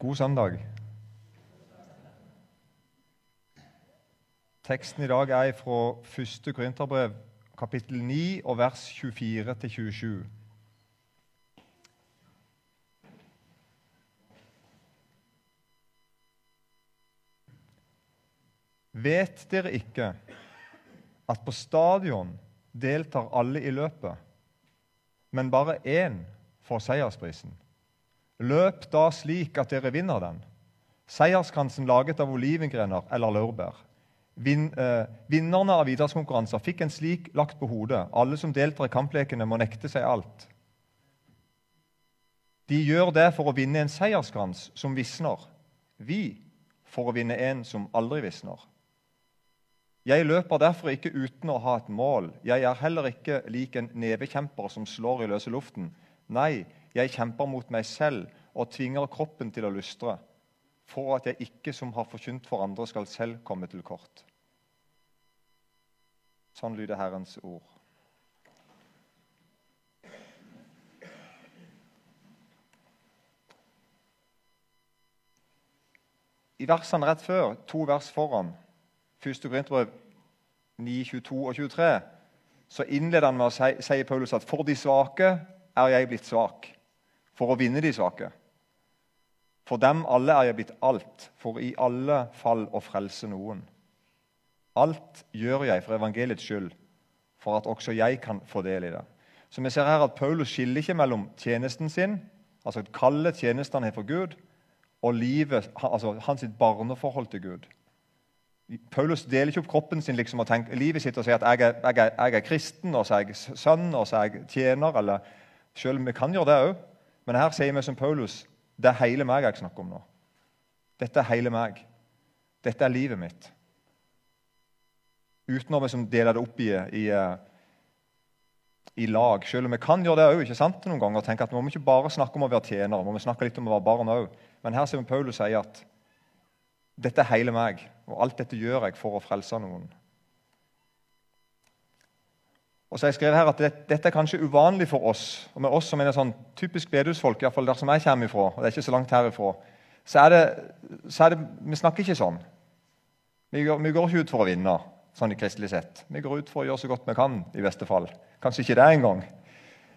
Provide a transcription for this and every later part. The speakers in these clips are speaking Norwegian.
God søndag. Teksten i dag er fra 1. Korinterbrev, kapittel 9, og vers 24-27. Vet dere ikke at på stadion deltar alle i løpet, men bare én får seiersprisen? Løp da slik at dere vinner den. Seierskransen laget av olivengrener eller laurbær. Vin, eh, vinnerne av idrettskonkurranser fikk en slik lagt på hodet. Alle som deltar i kamplekene, må nekte seg alt. De gjør det for å vinne en seierskrans som visner. Vi for å vinne en som aldri visner. Jeg løper derfor ikke uten å ha et mål. Jeg er heller ikke lik en nevekjemper som slår i løse luften. Nei, jeg kjemper mot meg selv og tvinger kroppen til å lystre, for at jeg ikke som har forkynt for andre, skal selv komme til kort. Sånn lyder Herrens ord. I versene rett før, to vers foran, 1. Korinterbrev 9, 22 og 23, så innleder han med å si, sier Paulus at for de svake er jeg blitt svak, for å vinne de svake. For dem alle er jeg blitt alt, for i alle fall å frelse noen. Alt gjør jeg for evangeliets skyld, for at også jeg kan få del i det. Så vi ser her at Paulus skiller ikke mellom tjenesten sin, altså kalde tjenesten han har for Gud, og livet, altså hans barneforhold til Gud. Paulus deler ikke opp kroppen sin liksom, og tenker, livet sitt og sier at jeg er, jeg, er, jeg er, kristen, og så er jeg sønn, og så er jeg tjener. eller Selv om vi kan gjøre det òg. Men her sier vi som Paulus det er hele meg jeg snakker om nå. Dette er hele meg. Dette er livet mitt. Uten å liksom dele det opp i, i, i, lag. Selv om vi kan gjøre det òg noen ganger. tenke at Vi må ikke bare snakke om å være tjenere, må vi snakke litt om å være barn òg. Men her ser vi Paulus sier at dette er hele meg, og alt dette gjør jeg for å frelse noen. Og så har jeg skrevet her at det, Dette er kanskje uvanlig for oss. og med oss som er sånn typisk bedehusfolk, iallfall der som jeg kommer ifra, og det er ikke så langt herifra, så er det, så er det Vi snakker ikke sånn. Vi går, vi går, ikke ut for å vinne, sånn i kristelig sett. Vi går ut for å gjøre så godt vi kan, i beste fall. Kanskje ikke det engang.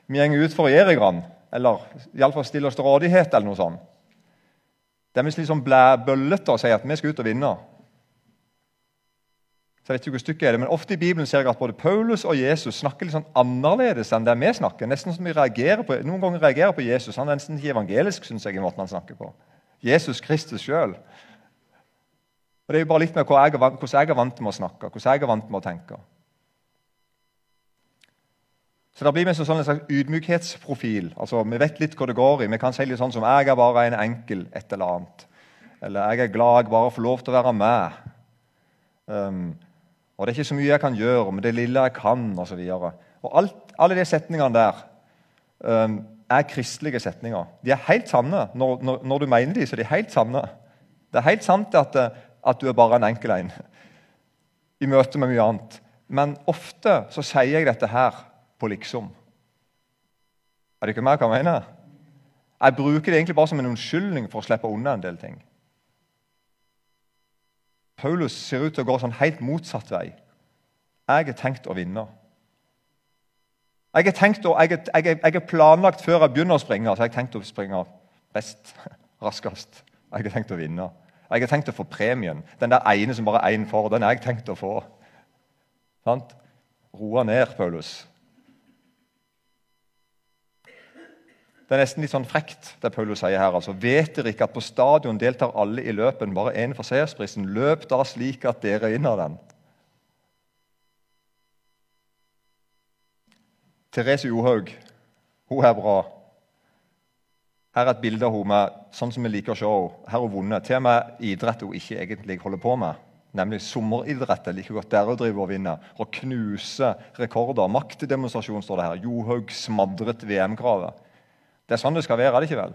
Vi går ut for å gjøre grann, eller iallfall stille oss til rådighet, eller noe sånt. Det er litt sånn bøllete å si at vi skal ut og vinne. Så jeg vet ikke hvor stykket er det, men Ofte i Bibelen ser jeg at både Paulus og Jesus snakker litt sånn annerledes enn det vi snakker. Nesten som vi reagerer på, Noen ganger reagerer på Jesus. Han er nesten ikke evangelisk, synes jeg, i måten han snakker på. Jesus Kristus sjøl. Det er jo bare litt med hvordan jeg er vant med å snakke, hvordan jeg er vant med å tenke. Så Det blir med sånn en slags ydmykhetsprofil. Altså, Vi vet litt hva det går i. Vi kan si litt sånn som 'jeg er bare en enkel et eller annet'. Eller 'jeg er glad jeg bare får lov til å være med'. Um, og 'Det er ikke så mye jeg kan gjøre, men det lille jeg kan', osv. Alle de setningene der um, er kristelige setninger. De er helt sanne. Når, når, når, du mener de, så er de helt sanne. Det er helt sant at, at du er bare en enkel en i møte med mye annet. Men ofte så sier jeg dette her på liksom. Er det ikke mer hva jeg mener? Jeg bruker det egentlig bare som en unnskyldning for å slippe unna en del ting. Paulus ser ut til å gå sånn helt motsatt vei. Jeg har tenkt å vinne. Jeg har, tenkt å, jeg, jeg, jeg har planlagt før jeg begynner å springe, så jeg har tenkt å springe best, raskest. Jeg har tenkt å vinne. Jeg har tenkt å få premien. Den der ene som bare er én for, den har jeg tenkt å få. Sant? Roa ned, Paulus. Det er nesten litt sånn frekt, det Paulus sier her. altså. Vet dere ikke at på stadion deltar alle i løpen, bare én for seiersprisen? Løp da slik at dere vinner den. Therese Johaug, hun er bra. Her er et bilde av henne sånn som vi liker å se henne. Her har hun vunnet til og med idrett hun ikke egentlig holder på med. Nemlig sommeridrett. like godt der å drive og vinne. Og knuse rekorder. Maktdemonstrasjon, står det her. Johaug smadret VM-kravet. Det er sånn det skal være, er det ikke vel?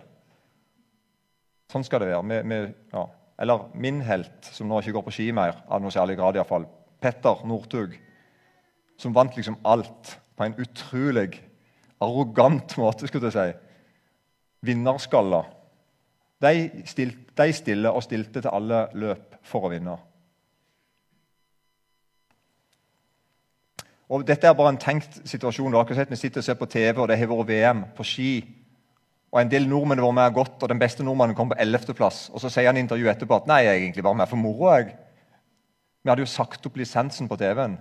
Sånn skal det være. Med, med, ja. Eller min helt, som nå ikke går på ski mer, av noe særlig grad iallfall. Petter Northug, som vant liksom alt på en utrolig arrogant måte, skulle jeg si. Vinnerskalla. De, stilte, de stille og stilte til alle løp for å vinne. Og Dette er bare en tenkt situasjon. Vi sitter og ser på TV, og det har vært VM på ski. Og En del nordmenn var med godt, og den beste nordmannen kom på 11.-plass. Og så sier han i intervjuet etterpå at nei, jeg er egentlig bare med for moro. jeg. Vi hadde jo sagt opp lisensen på TV-en.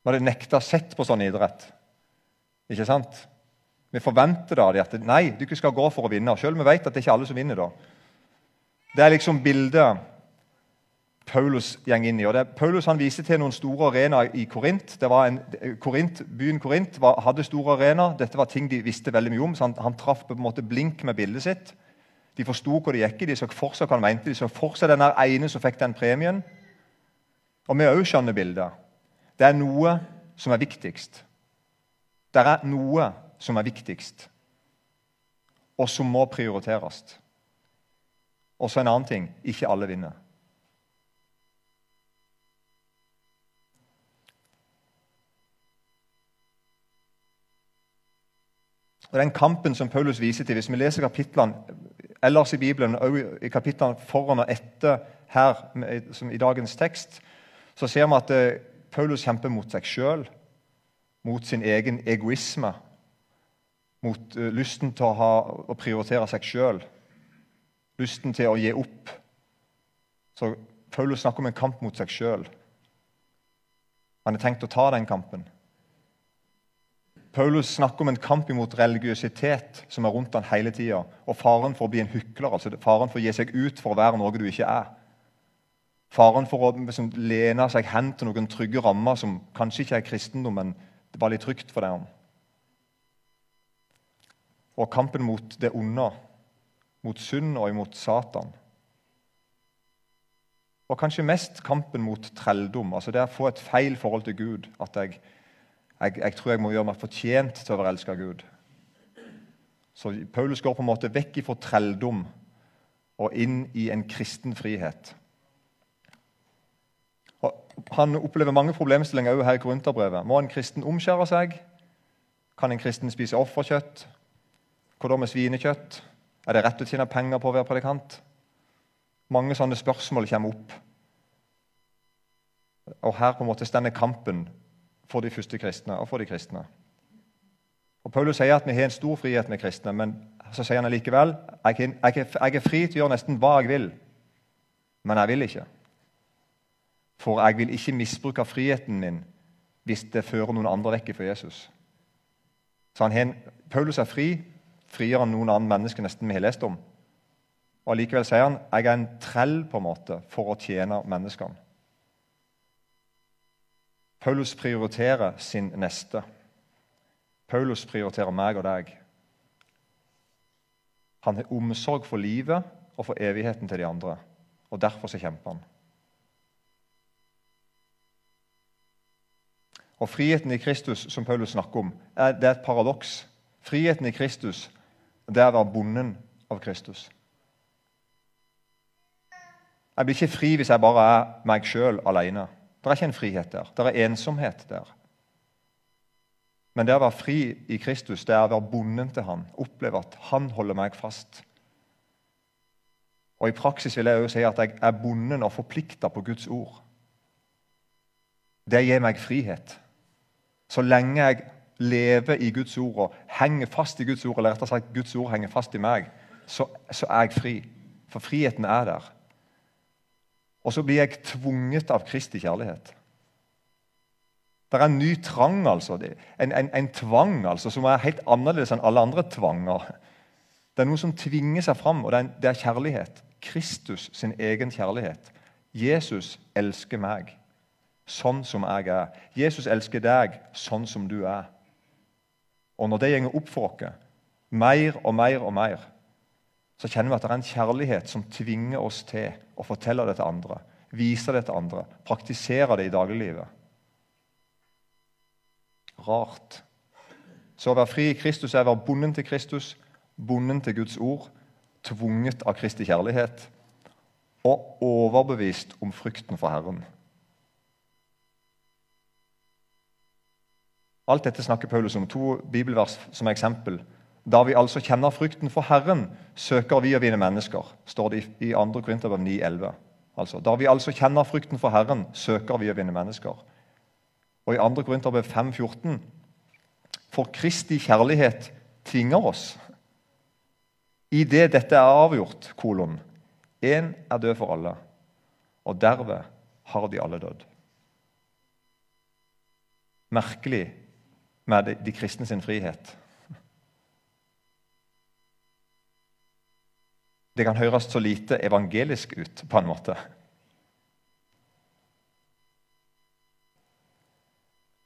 Vi hadde nekta sett på sånn idrett. Ikke sant? Vi forventer da at nei, du ikke skal gå for å vinne. Selv om vi vet at det er ikke alle som vinner. da. Det er liksom bildet Paulus gjeng inn i. og det, Paulus han viser til noen store arenaer i Korint. Korint byen Korint var, hadde store arenaer. Dette var ting de visste veldig mye om. så Han, han traff på en måte blink med bildet sitt. De forsto hvor det gikk. De så for seg hva han mente. De så for seg den ene som fikk den premien. Og vi òg skjønner bildet. Det er noe som er viktigst. Det er noe som er viktigst, og som må prioriteres. Og så en annen ting ikke alle vinner. Og Den kampen som Paulus viser til, Hvis vi leser kapitlene ellers i Bibelen, og i kapitlene foran og etter her, som i dagens tekst, så ser vi at eh, Paulus kjemper mot seg sjøl, mot sin egen egoisme, mot uh, lysten til å, ha, å prioritere seg sjøl, lysten til å gi opp. Så Paulus snakker om en kamp mot seg sjøl. Han har tenkt å ta den kampen. Paulus snakker om en kamp imot religiøsitet som er rundt han hele tida, og faren for å bli en hykler, altså faren for å gi seg ut for å være noe du ikke er. Faren for å liksom, lene seg hen til noen trygge rammer som kanskje ikke er kristendom, men det var litt trygt for dem og kampen mot det onde, mot synd og imot Satan. Og kanskje mest kampen mot trelldom, altså det å få et feil forhold til Gud. At jeg, jeg, jeg tror jeg må gjøre meg fortjent til å være elsket av Gud. Så Paulus går på en måte vekk ifra trelldom og inn i en kristen frihet. Og han opplever mange problemstillinger her i Korinterbrevet. Må en kristen omskjære seg? Kan en kristen spise offerkjøtt? Hva da med svinekjøtt? Er det rett å tjene penger på å være predikant? Mange sånne spørsmål kommer opp. Og Her på en måte stender kampen for de første kristne og for de kristne. Og Paulus sier at vi har en stor frihet med kristne, men så sier han likevel jeg, er fri til å gjøre nesten hva jeg vil, men jeg vil ikke. For jeg vil ikke misbruke friheten min hvis det fører noen andre vekk fra Jesus. Så han, Paulus er fri friere enn noen annen menneske nesten vi har lest om. Og Likevel sier han jeg er en trell på en måte for å tjene menneskene. Paulus prioriterer sin neste. Paulus prioriterer meg og deg. Han har omsorg for livet og for evigheten til de andre. Og Derfor så kjemper han. Og Friheten i Kristus som Paulus snakker om, er, det er et paradoks. Friheten i Kristus det er å være bonden av Kristus. Jeg blir ikke fri hvis jeg bare er meg sjøl alene. Det er ikke en frihet der. Det er ensomhet der. Men det å være fri i Kristus, det er å være bonden til Han. Oppleve at Han holder meg fast. Og I praksis vil jeg jo si at jeg er bonden og forplikta på Guds ord. Det gir meg frihet. Så lenge jeg lever i Guds ord og henger fast i Guds ord, eller rettere sagt Guds ord henger fast i meg, så, så er jeg fri. For friheten er der. Og så blir jeg tvunget av Kristi kjærlighet. Det er en ny trang, altså. En, en, en, tvang altså, som er helt annerledes enn alle andre tvanger. Det er noe som tvinger seg fram, og det er, det er kjærlighet. Kristus sin egen kjærlighet. Jesus elsker meg sånn som jeg er. Jesus elsker deg sånn som du er. Og når det går opp for oss, mer og mer og mer, så kjenner vi at det er en kjærlighet som tvinger oss til å fortelle det til andre, vise det til andre, praktisere det i dagliglivet. Rart. Så å være fri i Kristus er å være bonden til Kristus, bonden til Guds ord, tvunget av Kristi kjærlighet og overbevist om frykten for Herren. Alt dette snakker Paulus om. To bibelvers som eksempel. Da vi altså kjenner frykten for Herren, søker vi å vinne mennesker, står det i 2. Korinterbrev 9,11. Altså, da vi altså kjenner frykten for Herren, søker vi å vinne mennesker. Og i 2. Korinterbrev 5,14.: For Kristi kjærlighet tvinger oss. I det dette er avgjort, kolon, én er død for alle, og derved har de alle dødd. Merkelig med de kristne sin frihet. Det kan høres så lite evangelisk ut, på en måte.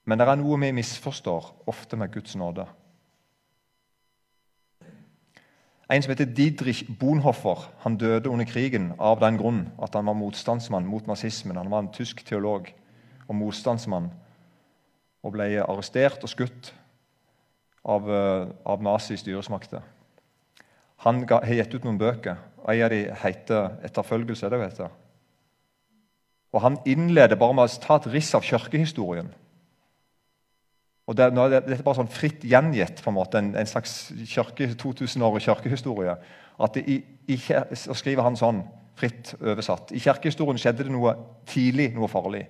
Men det er noe vi misforstår ofte med Guds nåde. En som heter Didrich Bonhoffer han døde under krigen av den grunn at han var motstandsmann mot nazismen. Han var en tysk teolog og motstandsmann og ble arrestert og skutt av, eh, av nazi-styresmakter. Han har gitt ut noen bøker. og En av dem heter 'Etterfølgelse'. det vet. Og Han innleder bare med å ta et riss av kirkehistorien. Og det, Dette er bare sånn fritt gjengitt, på en måte, en, en slags 2000-årig kirkehistorie. At det, i, i, så skriver han sånn, fritt oversatt. I kirkehistorien skjedde det noe tidlig, noe farlig.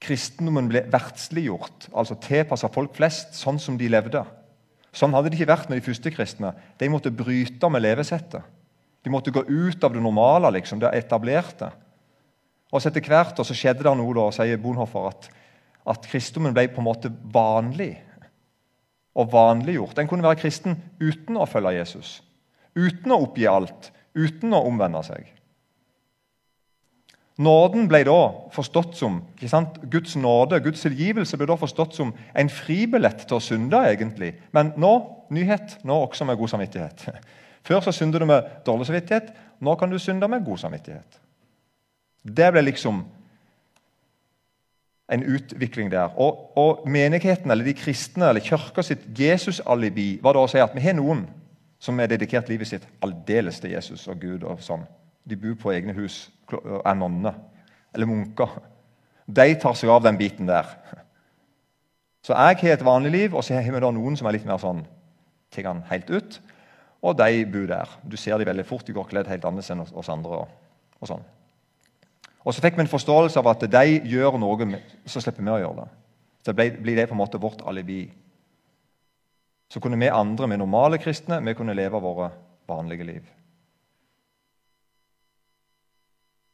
Kristendommen ble verdsliggjort, altså tilpassa folk flest sånn som de levde. Sånn hadde det ikke vært med de første kristne. De måtte bryte med levesettet. De måtte gå ut av det normale, liksom, det etablerte. Og så Etter hvert og så skjedde det noe, da, sier Bonhoffer, at, at kristendommen ble på en måte vanlig. Og vanliggjort. En kunne være kristen uten å følge Jesus. Uten å oppgi alt. Uten å omvende seg. Nåden ble da forstått som ikke sant? Guds nåde, Guds tilgivelse ble da forstått som en fribillett til å synde. egentlig. Men nå nyhet, nå også med god samvittighet. Før så syndet du med dårlig samvittighet. Nå kan du synde med god samvittighet. Det ble liksom en utvikling der. Og, og menigheten, eller de kristne, eller kirka sitt Jesus-alibi var da å si at vi har noen som har dedikert livet sitt aldeles til Jesus og Gud. og sånn. De bor på egne hus er nonner eller munker. De tar seg av den biten der. Så jeg har et vanlig liv, og så har vi da noen som er litt mer sånn tar han helt ut. Og de bor der. Du ser de veldig fort. De går kledd helt annerledes enn oss andre. Og, og sånn. Og Så fikk vi en forståelse av at de gjør noe, så slipper vi å gjøre det. Så ble, blir det på en måte vårt alibi. Så kunne vi andre, vi normale kristne, vi kunne leve våre vanlige liv.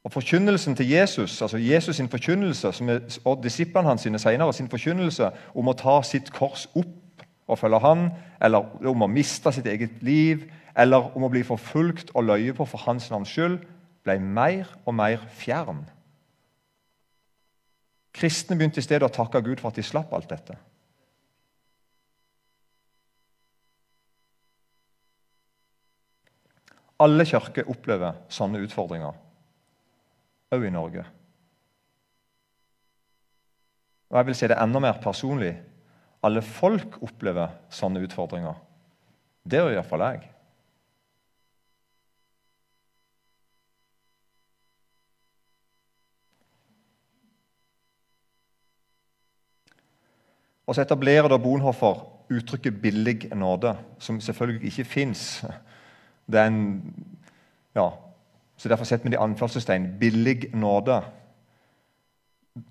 Og Forkynnelsen til Jesus, altså Jesus' sin forkynnelse, er, og disiplene hans sine senere, sin forkynnelse om å ta sitt kors opp og følge han, eller om å miste sitt eget liv, eller om å bli forfulgt og løye på for hans navns skyld, ble mer og mer fjern. Kristne begynte i stedet å takke Gud for at de slapp alt dette. Alle kirker opplever sånne utfordringer òg i Norge. Og jeg vil si det enda mer personlig. Alle folk opplever sånne utfordringer. Det gjør iallfall jeg. Og så etablerer da Bonhoffer uttrykket 'billig nåde', som selvfølgelig ikke fins. Det er en ja, så Derfor setter vi det i anførselstegn 'billig nåde'.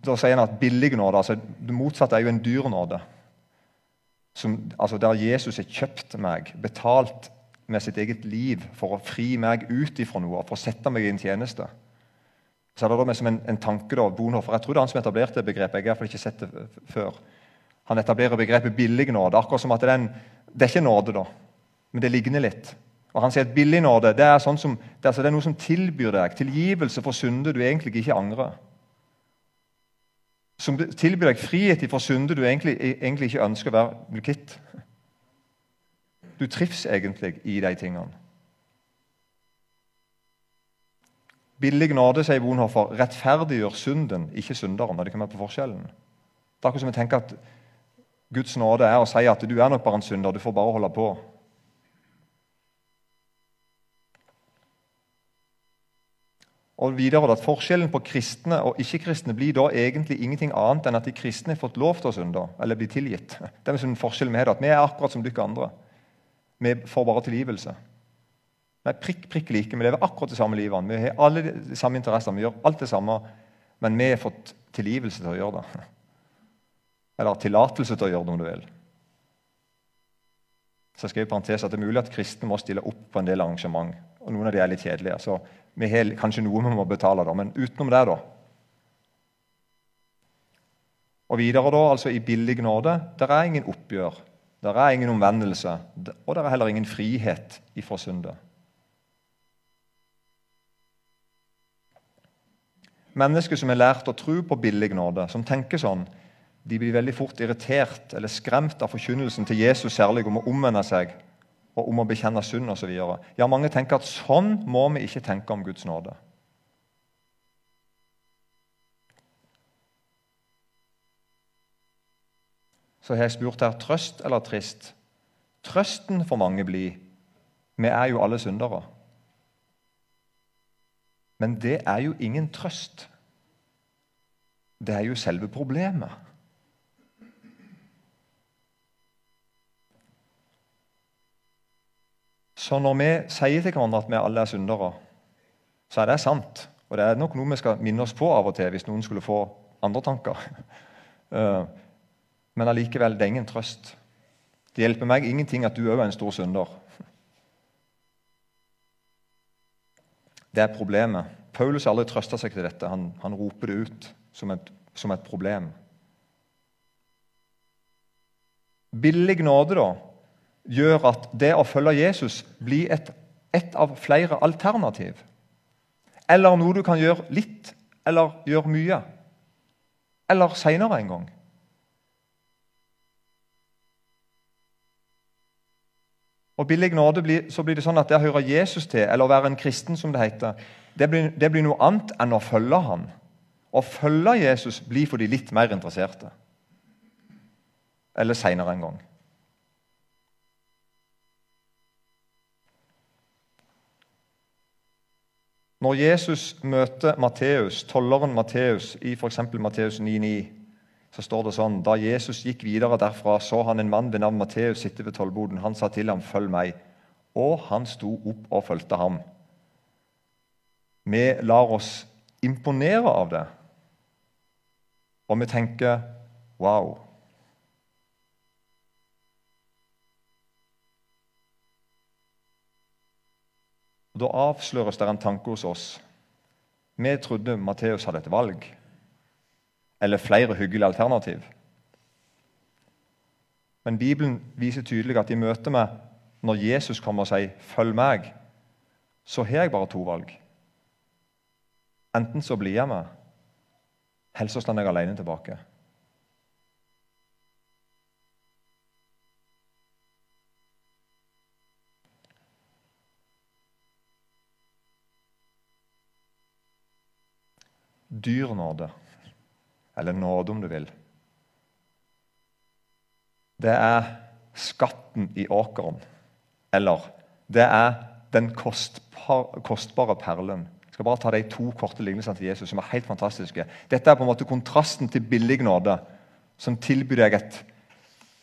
Da sier han at billig nåde, altså Det motsatte er jo en dyr nåde. Som, altså Der Jesus har kjøpt meg, betalt med sitt eget liv for å fri meg ut ifra noe, for å sette meg i en tjeneste. Så er det da med som en, en tanke da, Bonhoeffer, Jeg tror det er han som etablerte begrepet. Jeg har i hvert fall ikke sett det før. Han etablerer begrepet billig nåde. akkurat som at er, det er ikke nåde, da, men det ligner litt. Og Han sier at billig nåde det er, sånn som, altså, det er noe som tilbyr deg tilgivelse for synder du egentlig ikke angrer. Som tilbyr deg frihet fra synder du egentlig, egentlig ikke ønsker å være bli kvitt. Du trives egentlig i de tingene. Billig nåde, sier Bonhoffer, rettferdiggjør synden, ikke synderen. og det kan være på forskjellen. Det er akkurat som jeg tenker at Guds nåde er å si at du er nok bare en synder, du får bare holde på. Og videre at Forskjellen på kristne og ikke-kristne blir da egentlig ingenting annet enn at de kristne har fått lov til å synde, eller bli tilgitt. Det er en forskjell med det, at Vi er akkurat som dere andre. vi får bare tilgivelse. Vi er prikk, prikk like. Vi lever akkurat det samme livet. Vi har alle de samme interessene. Vi gjør alt det samme, men vi har fått tilgivelse til å gjøre det. Eller tillatelse til å gjøre det, om du vil. Så jeg skrev i parentes at Det er mulig at kristne må stille opp på en del arrangement. og Noen av de er litt kjedelige. så Vi har kanskje noe vi må betale, da, men utenom det, da. Og videre da, altså i billig nåde der er ingen oppgjør, der er ingen omvendelse, og der er heller ingen frihet ifra syndet. Mennesker som har lært å tro på billig nåde, som tenker sånn, de blir veldig fort irritert eller skremt av forkynnelsen til Jesus særlig om å omvende seg og om å bekjenne synd osv. Ja, mange tenker at sånn må vi ikke tenke om Guds nåde. Så har jeg spurt her trøst eller trist. Trøsten for mange blir vi er jo alle syndere. Men det er jo ingen trøst. Det er jo selve problemet. Så når vi sier til hverandre at vi alle er syndere, så er det sant. Og det er nok noe vi skal minne oss på av og til hvis noen skulle få andre tanker. Eh, men allikevel, det er ingen trøst. Det hjelper meg ingenting at du òg er en stor synder. Det er problemet. Paulus har aldri trøsta seg til dette. Han, han roper det ut som et, som et, problem. Billig nåde da, gjør at det å følge Jesus blir et, et av flere alternativ. Eller noe du kan gjøre litt, eller gjøre mye. Eller seinere en gang. Og billig nåde blir, så blir det sånn at det å høre Jesus til, eller å være en kristen, som det heter, det blir, det blir noe annet enn å følge ham. Å følge Jesus blir for de litt mer interesserte. Eller seinere en gang. Når Jesus møter Matteus, tolleren Matteus i f.eks. Matteus 9,9 så står det sånn Da Jesus gikk videre derfra, så han en mann ved navn Matteus sitte ved tollboden. Han sa til ham, 'Følg meg.' Og han sto opp og fulgte ham. Vi lar oss imponere av det, og vi tenker 'wow'. Da avsløres det en tanke hos oss. Vi trodde Matteus hadde et valg eller flere hyggelige alternativ. Men Bibelen viser tydelig at i møte med når Jesus kommer og sier 'følg meg', så har jeg bare to valg. Enten så blir jeg med, eller så står jeg alene tilbake. Dyr nåde eller nåde, om du vil. Det er skatten i åkeren. Eller det er den kostbare perlen. Jeg skal bare ta de to korte lignelsene til Jesus, som er helt fantastiske. Dette er på en måte kontrasten til billig nåde, som tilbyr deg et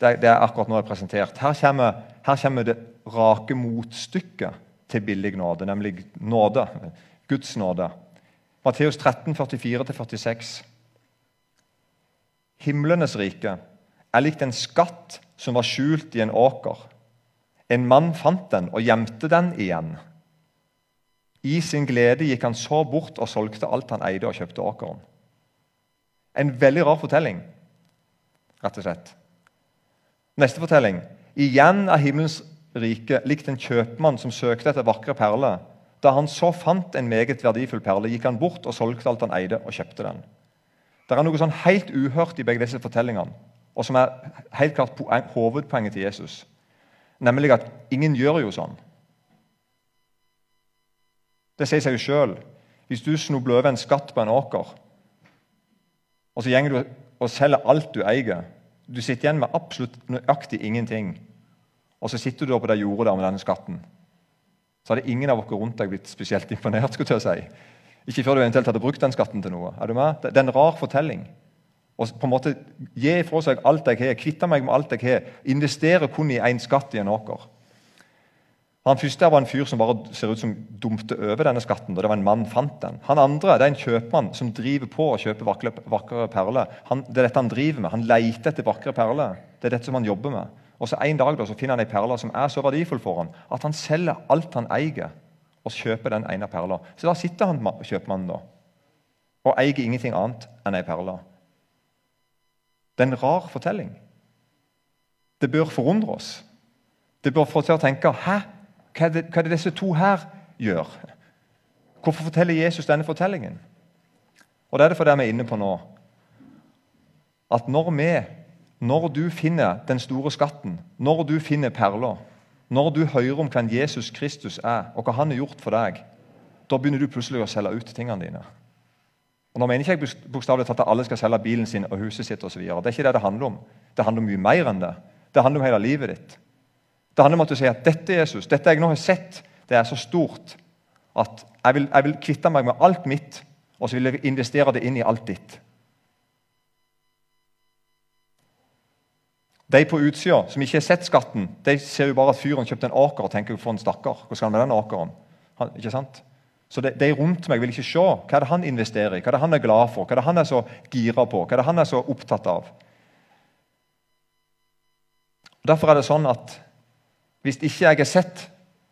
Det, er akkurat nå jeg presentert. Her kommer, her kommer det rake motstykket til billig nåde, nemlig nåde. Guds nåde. Matteus 13, 44-46. Himlenes rike er likt en skatt som var skjult i en åker. En mann fant den og gjemte den igjen. I sin glede gikk han så bort og solgte alt han eide, og kjøpte åkeren. En veldig rar fortelling, rett og slett. Neste fortelling. Igjen er himmelens rike likt en kjøpmann som søkte etter vakre perler. Da han så fant en meget verdifull perle, gikk han bort og solgte alt han eide, og kjøpte den. Det er noe sånn helt uhørt i begge disse fortellingene, og som er helt klart hovedpoenget til Jesus. Nemlig at ingen gjør jo sånn. Det sier seg jo sjøl. Hvis du snubler over en skatt på en åker, og så går du og selger alt du eier Du sitter igjen med absolutt nøyaktig ingenting. Og så sitter du på det jordet der med denne skatten. Så hadde ingen av dere rundt deg blitt spesielt imponert. skulle jeg si. Ikke før du eventuelt hadde brukt den skatten til noe. Er du med? Det er en rar fortelling. Og på en måte Gi fra seg alt jeg har, kvitte meg med alt jeg har, investere kun i én skatt i en åker. Han første var en fyr som bare ser ut som dumte over denne skatten. da det var en mann fant den. Han andre det er en kjøpmann som driver på å kjøpe vakre, vakre perler. Det er dette han driver med. Han leter etter vakre perler. Det er dette som han jobber med. Og så En dag da, så finner han ei perle som er så verdifull for ham at han selger alt han eier, og kjøper den ene perla. Så da sitter han kjøpmannen da, og eier ingenting annet enn ei perle. Det er en rar fortelling. Det bør forundre oss. Det bør få oss til å tenke Hæ? Hva er, det, hva er det disse to her gjør? Hvorfor forteller Jesus denne fortellingen? Og Det er det fordi vi er inne på nå. At når vi, når du finner den store skatten, når du finner perler, når du hører om hvem Jesus Kristus er, og hva han har gjort for deg, da begynner du plutselig å selge ut tingene dine. Og Nå mener ikke jeg bokstavelig talt at alle skal selge bilen sin og huset sitt osv. Det er ikke det det handler om. Det handler om mye mer enn det. Det handler om hele livet ditt. Det handler om at du sier at dette Jesus, dette jeg nå har sett, det er så stort at jeg vil, jeg vil kvitte meg med alt mitt, og så vil jeg investere det inn i alt ditt. De på utsida som ikke har sett skatten, de ser jo bare at fyren kjøpte en åker og tenker for en stakkar. Hva skal han med den åkeren? Han, ikke sant? Så de, de, rundt meg vil ikke se hva er det han investerer i, hva er det han er glad for, hva er det han er så gira på, hva er det han er så opptatt av. Og Derfor er det sånn at hvis ikke jeg har sett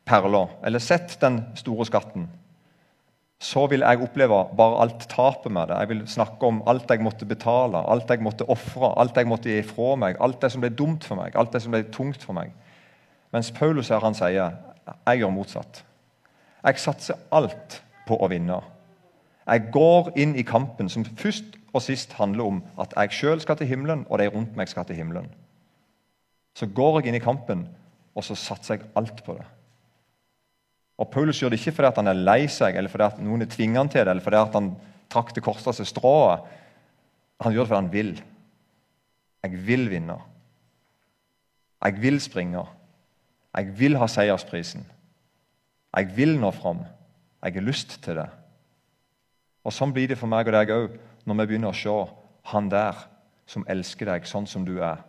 perler, eller sett den store skatten, så vil jeg oppleve bare alt tapet med det. Jeg vil snakke om alt jeg måtte betale, alt jeg måtte ofre, alt jeg måtte gi fra meg, alt det som ble dumt for meg, alt det som ble tungt for meg. Mens Paulus her han sier jeg gjør motsatt. Jeg satser alt på å vinne. Jeg går inn i kampen som først og sist handler om at jeg sjøl skal til himmelen, og de rundt meg skal til himmelen. Så går jeg inn i kampen og så satser jeg alt på det. Og Paulus gjør det ikke fordi han er lei seg, eller fordi noen er tvinger han til det, eller fordi han trakk det korteste strået. Han gjør det fordi han vil. Jeg vil vinne. Jeg vil springe. Jeg vil ha seiersprisen. Jeg vil nå fram. Jeg har lyst til det. Og Sånn blir det for meg og deg òg når vi begynner å se han der som elsker deg sånn som du er,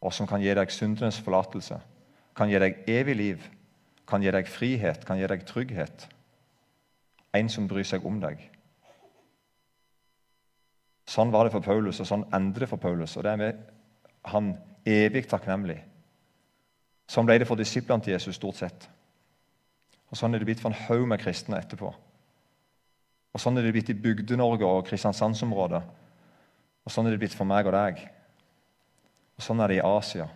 og som kan gi deg syndenes forlatelse kan gi deg evig liv, kan gi deg frihet, kan gi deg trygghet. En som bryr seg om deg. Sånn var det for Paulus, og sånn endte det for Paulus. Og det er med han evig takknemlig. Sånn ble det for disiplene til Jesus stort sett. Og Sånn er det blitt for en haug med kristne etterpå. Og Sånn er det blitt i Bygde-Norge og Kristiansandsområdet. Og sånn er det blitt for meg og deg. Og sånn er det i Asia.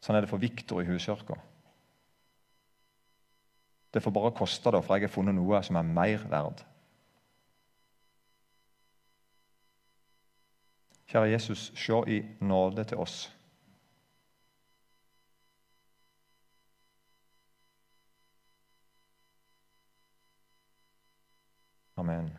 Sånn er det for Viktor i huskirka. Det får bare koste, det, for jeg har funnet noe som er mer verd. Kjære Jesus, se i nåde til oss. Amen.